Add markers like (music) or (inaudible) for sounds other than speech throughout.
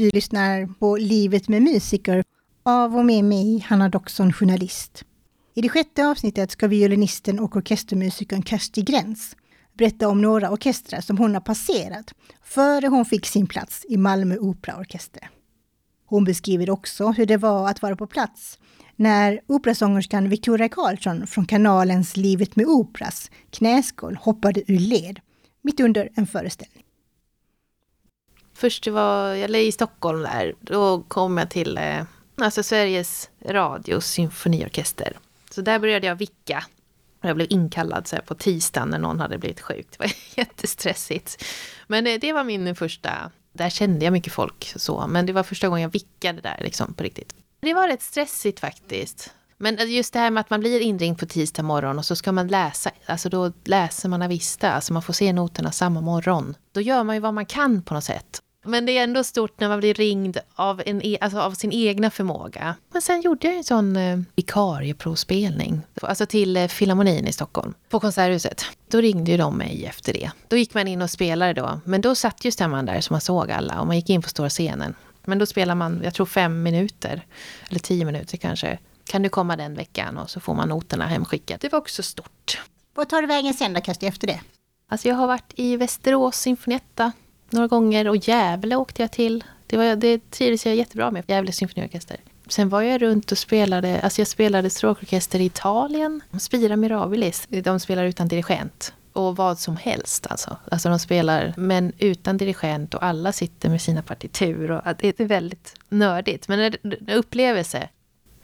Du lyssnar på Livet med musiker av och med mig, Hanna Doxon, journalist. I det sjätte avsnittet ska violinisten och orkestermusikern Kersti Gräns berätta om några orkestrar som hon har passerat före hon fick sin plats i Malmö Operaorkester. Hon beskriver också hur det var att vara på plats när operasångerskan Victoria Karlsson från kanalens Livet med Operas knäskål hoppade ur led mitt under en föreställning. Först var jag i Stockholm där. Då kom jag till eh, alltså Sveriges Radios symfoniorkester. Så där började jag vicka. Jag blev inkallad så på tisdagen när någon hade blivit sjuk. Det var (laughs) jättestressigt. Men det, eh, det var min första... Där kände jag mycket folk så. Men det var första gången jag vickade där liksom på riktigt. Det var rätt stressigt faktiskt. Men eh, just det här med att man blir inringd på tisdag morgon och så ska man läsa, alltså då läser man Avista, alltså man får se noterna samma morgon. Då gör man ju vad man kan på något sätt. Men det är ändå stort när man blir ringd av, en, e, alltså av sin egna förmåga. Men sen gjorde jag en sån eh, vikarieprovspelning. Alltså till eh, Filharmonin i Stockholm. På Konserthuset. Då ringde ju de mig efter det. Då gick man in och spelade då. Men då satt ju stämman där så man såg alla. Och man gick in på stora scenen. Men då spelar man, jag tror fem minuter. Eller tio minuter kanske. Kan du komma den veckan? Och så får man noterna hemskickat. Det var också stort. Vad tar du vägen sen då, Kersti, efter det? Alltså jag har varit i Västerås Sinfonietta några gånger och Gävle åkte jag till. Det, var, det trivdes jag jättebra med, Gävle symfoniorkester. Sen var jag runt och spelade, alltså jag spelade stråkorkester i Italien, Spira Mirabilis, de spelar utan dirigent. Och vad som helst alltså. Alltså de spelar, men utan dirigent och alla sitter med sina partitur. Och det är väldigt nördigt, men en upplevelse.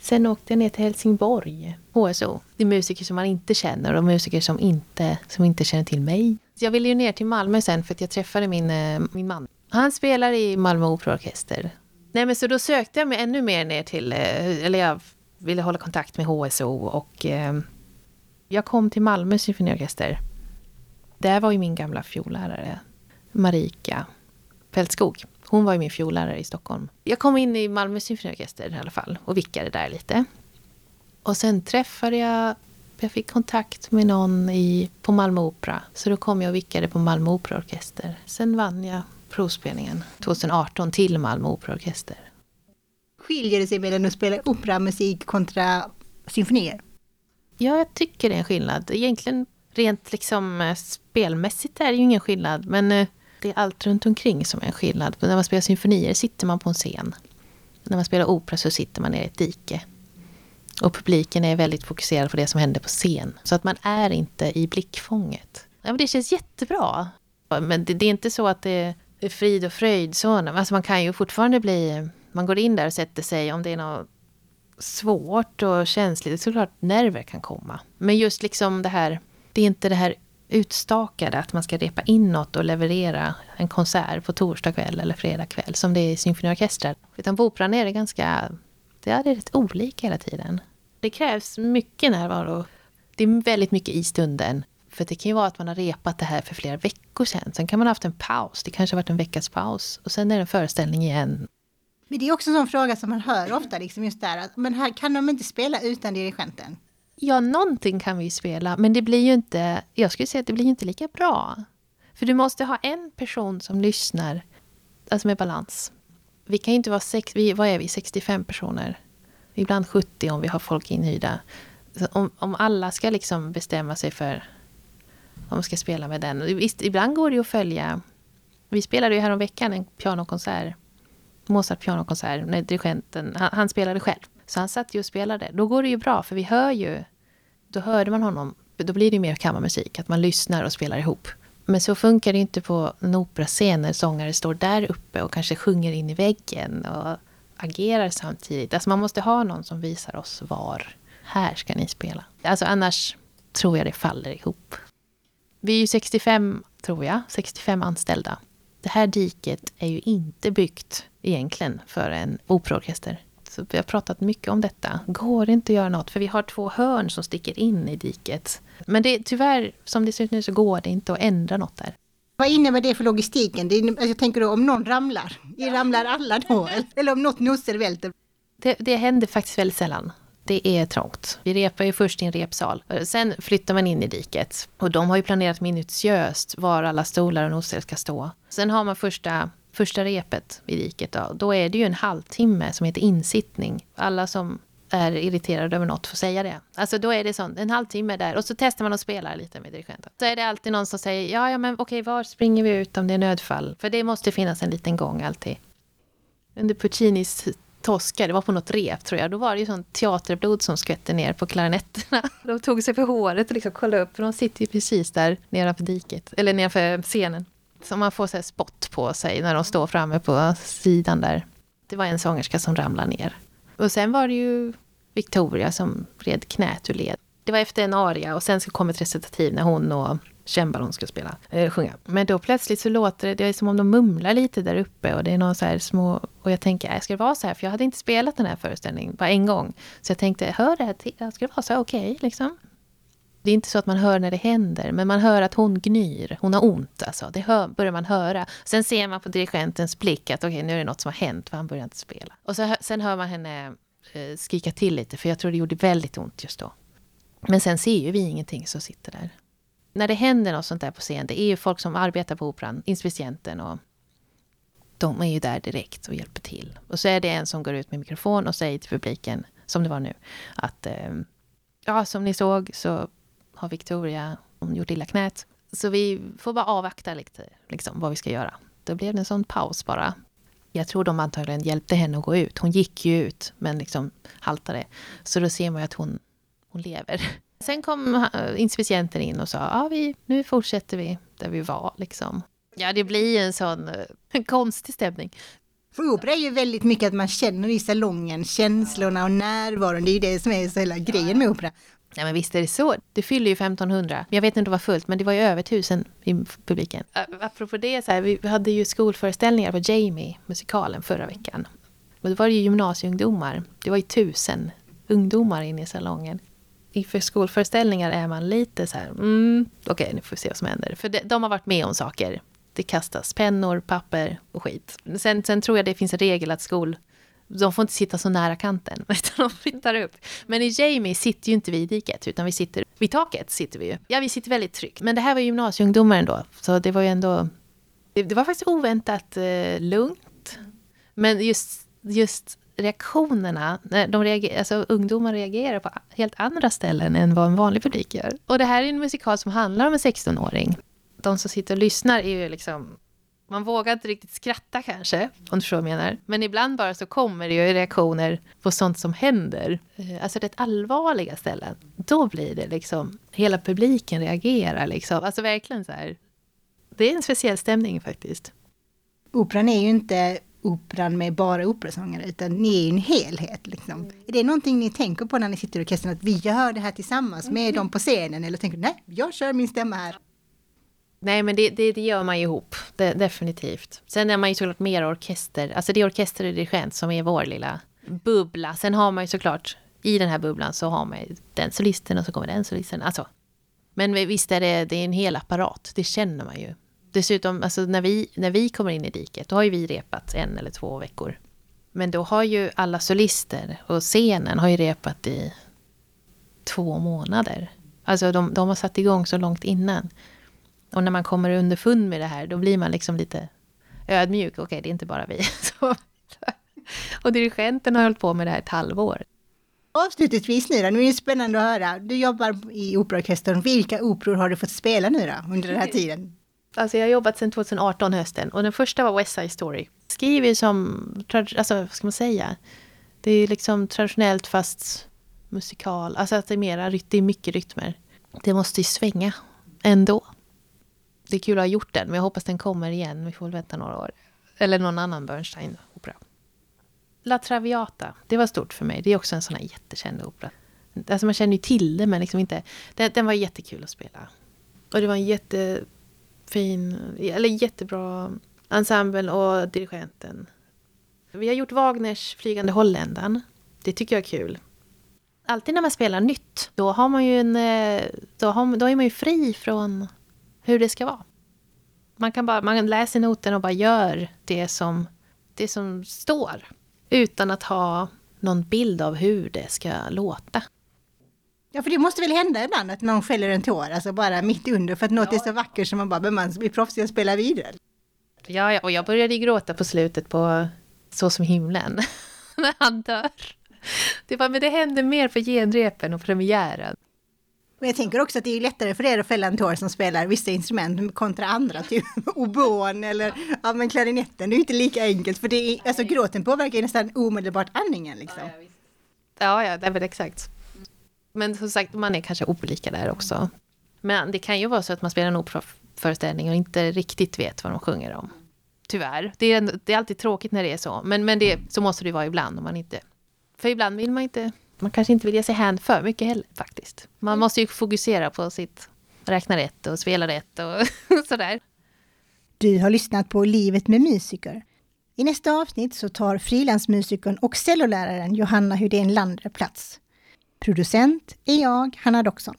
Sen åkte jag ner till Helsingborg, HSO. Det är musiker som man inte känner och musiker som inte, som inte känner till mig. Jag ville ju ner till Malmö sen för att jag träffade min, eh, min man. Han spelar i Malmö Operaorkester. Nej men så då sökte jag mig ännu mer ner till, eh, eller jag ville hålla kontakt med HSO och eh, jag kom till Malmö symfoniorkester. Där var ju min gamla fiollärare, Marika Fältskog. Hon var ju min fiollärare i Stockholm. Jag kom in i Malmö symfoniorkester i alla fall och vickade där lite. Och sen träffade jag jag fick kontakt med någon i, på Malmö Opera. Så då kom jag och vickade på Malmö Operaorkester. Sen vann jag provspelningen 2018 till Malmö Operaorkester. Skiljer det sig mellan att spela operamusik kontra symfonier? Ja, jag tycker det är en skillnad. Egentligen rent liksom eh, spelmässigt är det ju ingen skillnad. Men eh, det är allt runt omkring som är en skillnad. När man spelar symfonier sitter man på en scen. När man spelar opera så sitter man nere i ett dike. Och publiken är väldigt fokuserad på det som händer på scen. Så att man är inte i blickfånget. Ja, men det känns jättebra. Men det, det är inte så att det är frid och fröjd. Så, alltså man kan ju fortfarande bli... Man går in där och sätter sig om det är något svårt och känsligt. Såklart nerver kan komma. Men just liksom det här... Det är inte det här utstakade, att man ska repa in något och leverera en konsert på torsdag kväll eller fredag kväll, som det är i symfoniorkestrar. Utan på operan är det ganska det är rätt olika hela tiden. Det krävs mycket närvaro. Det är väldigt mycket i stunden. För det kan ju vara att man har repat det här för flera veckor sedan. Sen kan man ha haft en paus. Det kanske har varit en veckas paus. Och sen är det en föreställning igen. Men det är också en sån fråga som man hör ofta, liksom just där. Att, men här kan de inte spela utan dirigenten? Ja, någonting kan vi ju spela. Men det blir ju inte, jag skulle säga att det blir inte lika bra. För du måste ha en person som lyssnar, alltså med balans vi kan ju inte vara sex, vi, vad är vi, 65 personer? Ibland 70 om vi har folk inhyrda. Om, om alla ska liksom bestämma sig för om de ska spela med den. Visst, ibland går det ju att följa. Vi spelade ju häromveckan en pianokonsert. Mozart pianokonsert när dirigenten, han, han spelade själv. Så han satt ju och spelade. Då går det ju bra, för vi hör ju. Då hörde man honom. Då blir det ju mer kammarmusik, att man lyssnar och spelar ihop. Men så funkar det inte på en operascen när sångare står där uppe och kanske sjunger in i väggen och agerar samtidigt. Alltså man måste ha någon som visar oss var. Här ska ni spela. Alltså annars tror jag det faller ihop. Vi är ju 65, tror jag, 65 anställda. Det här diket är ju inte byggt egentligen för en operaorkester. Så vi har pratat mycket om detta. Går det inte att göra något? För vi har två hörn som sticker in i diket. Men det, tyvärr, som det ser ut nu, så går det inte att ändra något där. Vad innebär det för logistiken? Det är, jag tänker då om någon ramlar, ramlar alla då? Eller om något nossel välter? Det, det händer faktiskt väldigt sällan. Det är trångt. Vi repar ju först i en repsal. Sen flyttar man in i diket. Och de har ju planerat minutiöst var alla stolar och nossel ska stå. Sen har man första första repet i riket, då, då är det ju en halvtimme som heter insittning. Alla som är irriterade över något får säga det. Alltså då är det sånt, en halvtimme där och så testar man att spela lite med dirigenten. Så är det alltid någon som säger, ja, ja men okej, var springer vi ut om det är nödfall? För det måste finnas en liten gång alltid. Under Puccinis Tosca, det var på något rep tror jag, då var det ju sånt teaterblod som skvätte ner på klarinetterna. (laughs) De tog sig för håret och liksom kollade upp, för de sitter ju precis där nedanför diket, eller nedanför scenen. Som man får så spott på sig när de står framme på sidan där. Det var en sångerska som ramlade ner. Och sen var det ju Victoria som red knät ur led. Det var efter en aria och sen så kom ett recitativ när hon och cembalon ska spela, äh, sjunga. Men då plötsligt så låter det, det är som om de mumlar lite där uppe och det är någon så här små, och jag tänker, äh, ska det vara så här? För jag hade inte spelat den här föreställningen bara en gång. Så jag tänkte, hör det här till, ska det vara så här okej okay, liksom? Det är inte så att man hör när det händer, men man hör att hon gnyr. Hon har ont alltså. Det hör, börjar man höra. Sen ser man på dirigentens blick att okej, okay, nu är det något som har hänt, för han börjar inte spela. Och så, sen hör man henne eh, skrika till lite, för jag tror det gjorde väldigt ont just då. Men sen ser ju vi ingenting som sitter där. När det händer något sånt där på scen, det är ju folk som arbetar på Operan, inspicienten och de är ju där direkt och hjälper till. Och så är det en som går ut med mikrofon och säger till publiken, som det var nu, att eh, ja, som ni såg så har Victoria gjort illa knät. Så vi får bara avvakta lite liksom, vad vi ska göra. Då blev det en sån paus bara. Jag tror de antagligen hjälpte henne att gå ut. Hon gick ju ut, men liksom haltade. Så då ser man ju att hon, hon lever. Sen kom eh, inspicienten in och sa, ja, vi, nu fortsätter vi där vi var. Liksom. Ja, det blir en sån en eh, (laughs) konstig stämning. För opera är ju väldigt mycket att man känner i salongen, känslorna och närvaron. Det är ju det som är så hela grejen med opera. Ja, men visst är det så. Det fyller ju 1500. Jag vet inte om det var fullt, men det var ju över tusen i publiken. Apropå det, så här, vi hade ju skolföreställningar på Jamie, musikalen, förra veckan. Och då var det ju gymnasieungdomar. Det var ju tusen ungdomar inne i salongen. Inför skolföreställningar är man lite så här, mm, okej, okay, nu får vi se vad som händer. För de, de har varit med om saker. Det kastas pennor, papper och skit. Sen, sen tror jag det finns en regel att skol de får inte sitta så nära kanten, (laughs) utan de flyttar upp. Men i Jamie sitter ju inte vi i diket, utan vi sitter vid taket. sitter vi ju. Ja, vi sitter väldigt tryggt. Men det här var gymnasieungdomar ändå, så det var ju ändå... Det, det var faktiskt oväntat eh, lugnt. Men just, just reaktionerna, de reager, alltså ungdomar reagerar på helt andra ställen än vad en vanlig publik gör. Och det här är en musikal som handlar om en 16-åring. De som sitter och lyssnar är ju liksom man vågar inte riktigt skratta kanske, om du förstår vad jag menar. Men ibland bara så kommer det ju reaktioner på sånt som händer. Eh, alltså rätt allvarliga ställen. Då blir det liksom, hela publiken reagerar liksom. Alltså verkligen så här. Det är en speciell stämning faktiskt. Operan är ju inte operan med bara operasångare, utan ni är ju en helhet. Liksom. Är det någonting ni tänker på när ni sitter i orkestern, att vi gör det här tillsammans med dem på scenen? Eller tänker nej, jag kör min stämma här. Nej, men det, det, det gör man ju ihop, det, definitivt. Sen är man ju såklart mer orkester, alltså det är orkester och dirigent som är vår lilla bubbla. Sen har man ju såklart, i den här bubblan så har man ju den solisten och så kommer den solisten. Alltså. Men visst är det, det är en hel apparat, det känner man ju. Dessutom, alltså när vi, när vi kommer in i diket, då har ju vi repat en eller två veckor. Men då har ju alla solister och scenen har ju repat i två månader. Alltså de, de har satt igång så långt innan. Och när man kommer underfund med det här, då blir man liksom lite ödmjuk. Okej, okay, det är inte bara vi. (laughs) och dirigenten har hållit på med det här ett halvår. Avslutningsvis nu då, nu är det spännande att höra. Du jobbar i operaorkestern. Vilka operor har du fått spela nu då, under den här tiden? Alltså jag har jobbat sedan 2018 hösten och den första var West Side Story. Skriver som, alltså vad ska man säga? Det är liksom traditionellt fast musikal. Alltså att det är mera, det är mycket rytmer. Det måste ju svänga ändå det är kul att ha gjort den, men jag hoppas den kommer igen. Vi får väl vänta några år. Eller någon annan Bernstein-opera. La Traviata, det var stort för mig. Det är också en sån här jättekänd opera. Alltså man känner ju till det, men liksom inte... Den, den var jättekul att spela. Och det var en jättefin, eller jättebra ensemble och dirigenten. Vi har gjort Wagners Flygande Holländan. Det tycker jag är kul. Alltid när man spelar nytt, då har man ju en... Eh, då, har, då är man ju fri från hur det ska vara. Man, kan bara, man läser noten och bara gör det som, det som står. Utan att ha någon bild av hur det ska låta. Ja, för det måste väl hända ibland att någon skäller en tår, alltså bara mitt under för att något ja. är så vackert som man bara, men man blir proffsig och spelar vidare. Ja, ja, och jag började gråta på slutet på Så som himlen, (laughs) när han dör. Det var, men det hände mer för genrepen och premiären. Och jag tänker också att det är lättare för er att fälla en tår som spelar vissa instrument kontra andra, typ (laughs) oboen eller ja, men klarinetten. Det är inte lika enkelt, för det är, alltså, gråten påverkar ju nästan omedelbart andningen. Liksom. Ja, ja, det är väl exakt. Men som sagt, man är kanske olika där också. Men det kan ju vara så att man spelar en operaföreställning och inte riktigt vet vad de sjunger om. Tyvärr. Det är, det är alltid tråkigt när det är så. Men, men det, så måste det vara ibland om man inte... För ibland vill man inte... Man kanske inte vill ge sig hän för mycket heller faktiskt. Man måste ju fokusera på sitt räkna rätt och spela rätt och (laughs) sådär. Du har lyssnat på Livet med musiker. I nästa avsnitt så tar frilansmusikern och celloläraren Johanna Hydén Lander plats. Producent är jag, Hanna Doxon.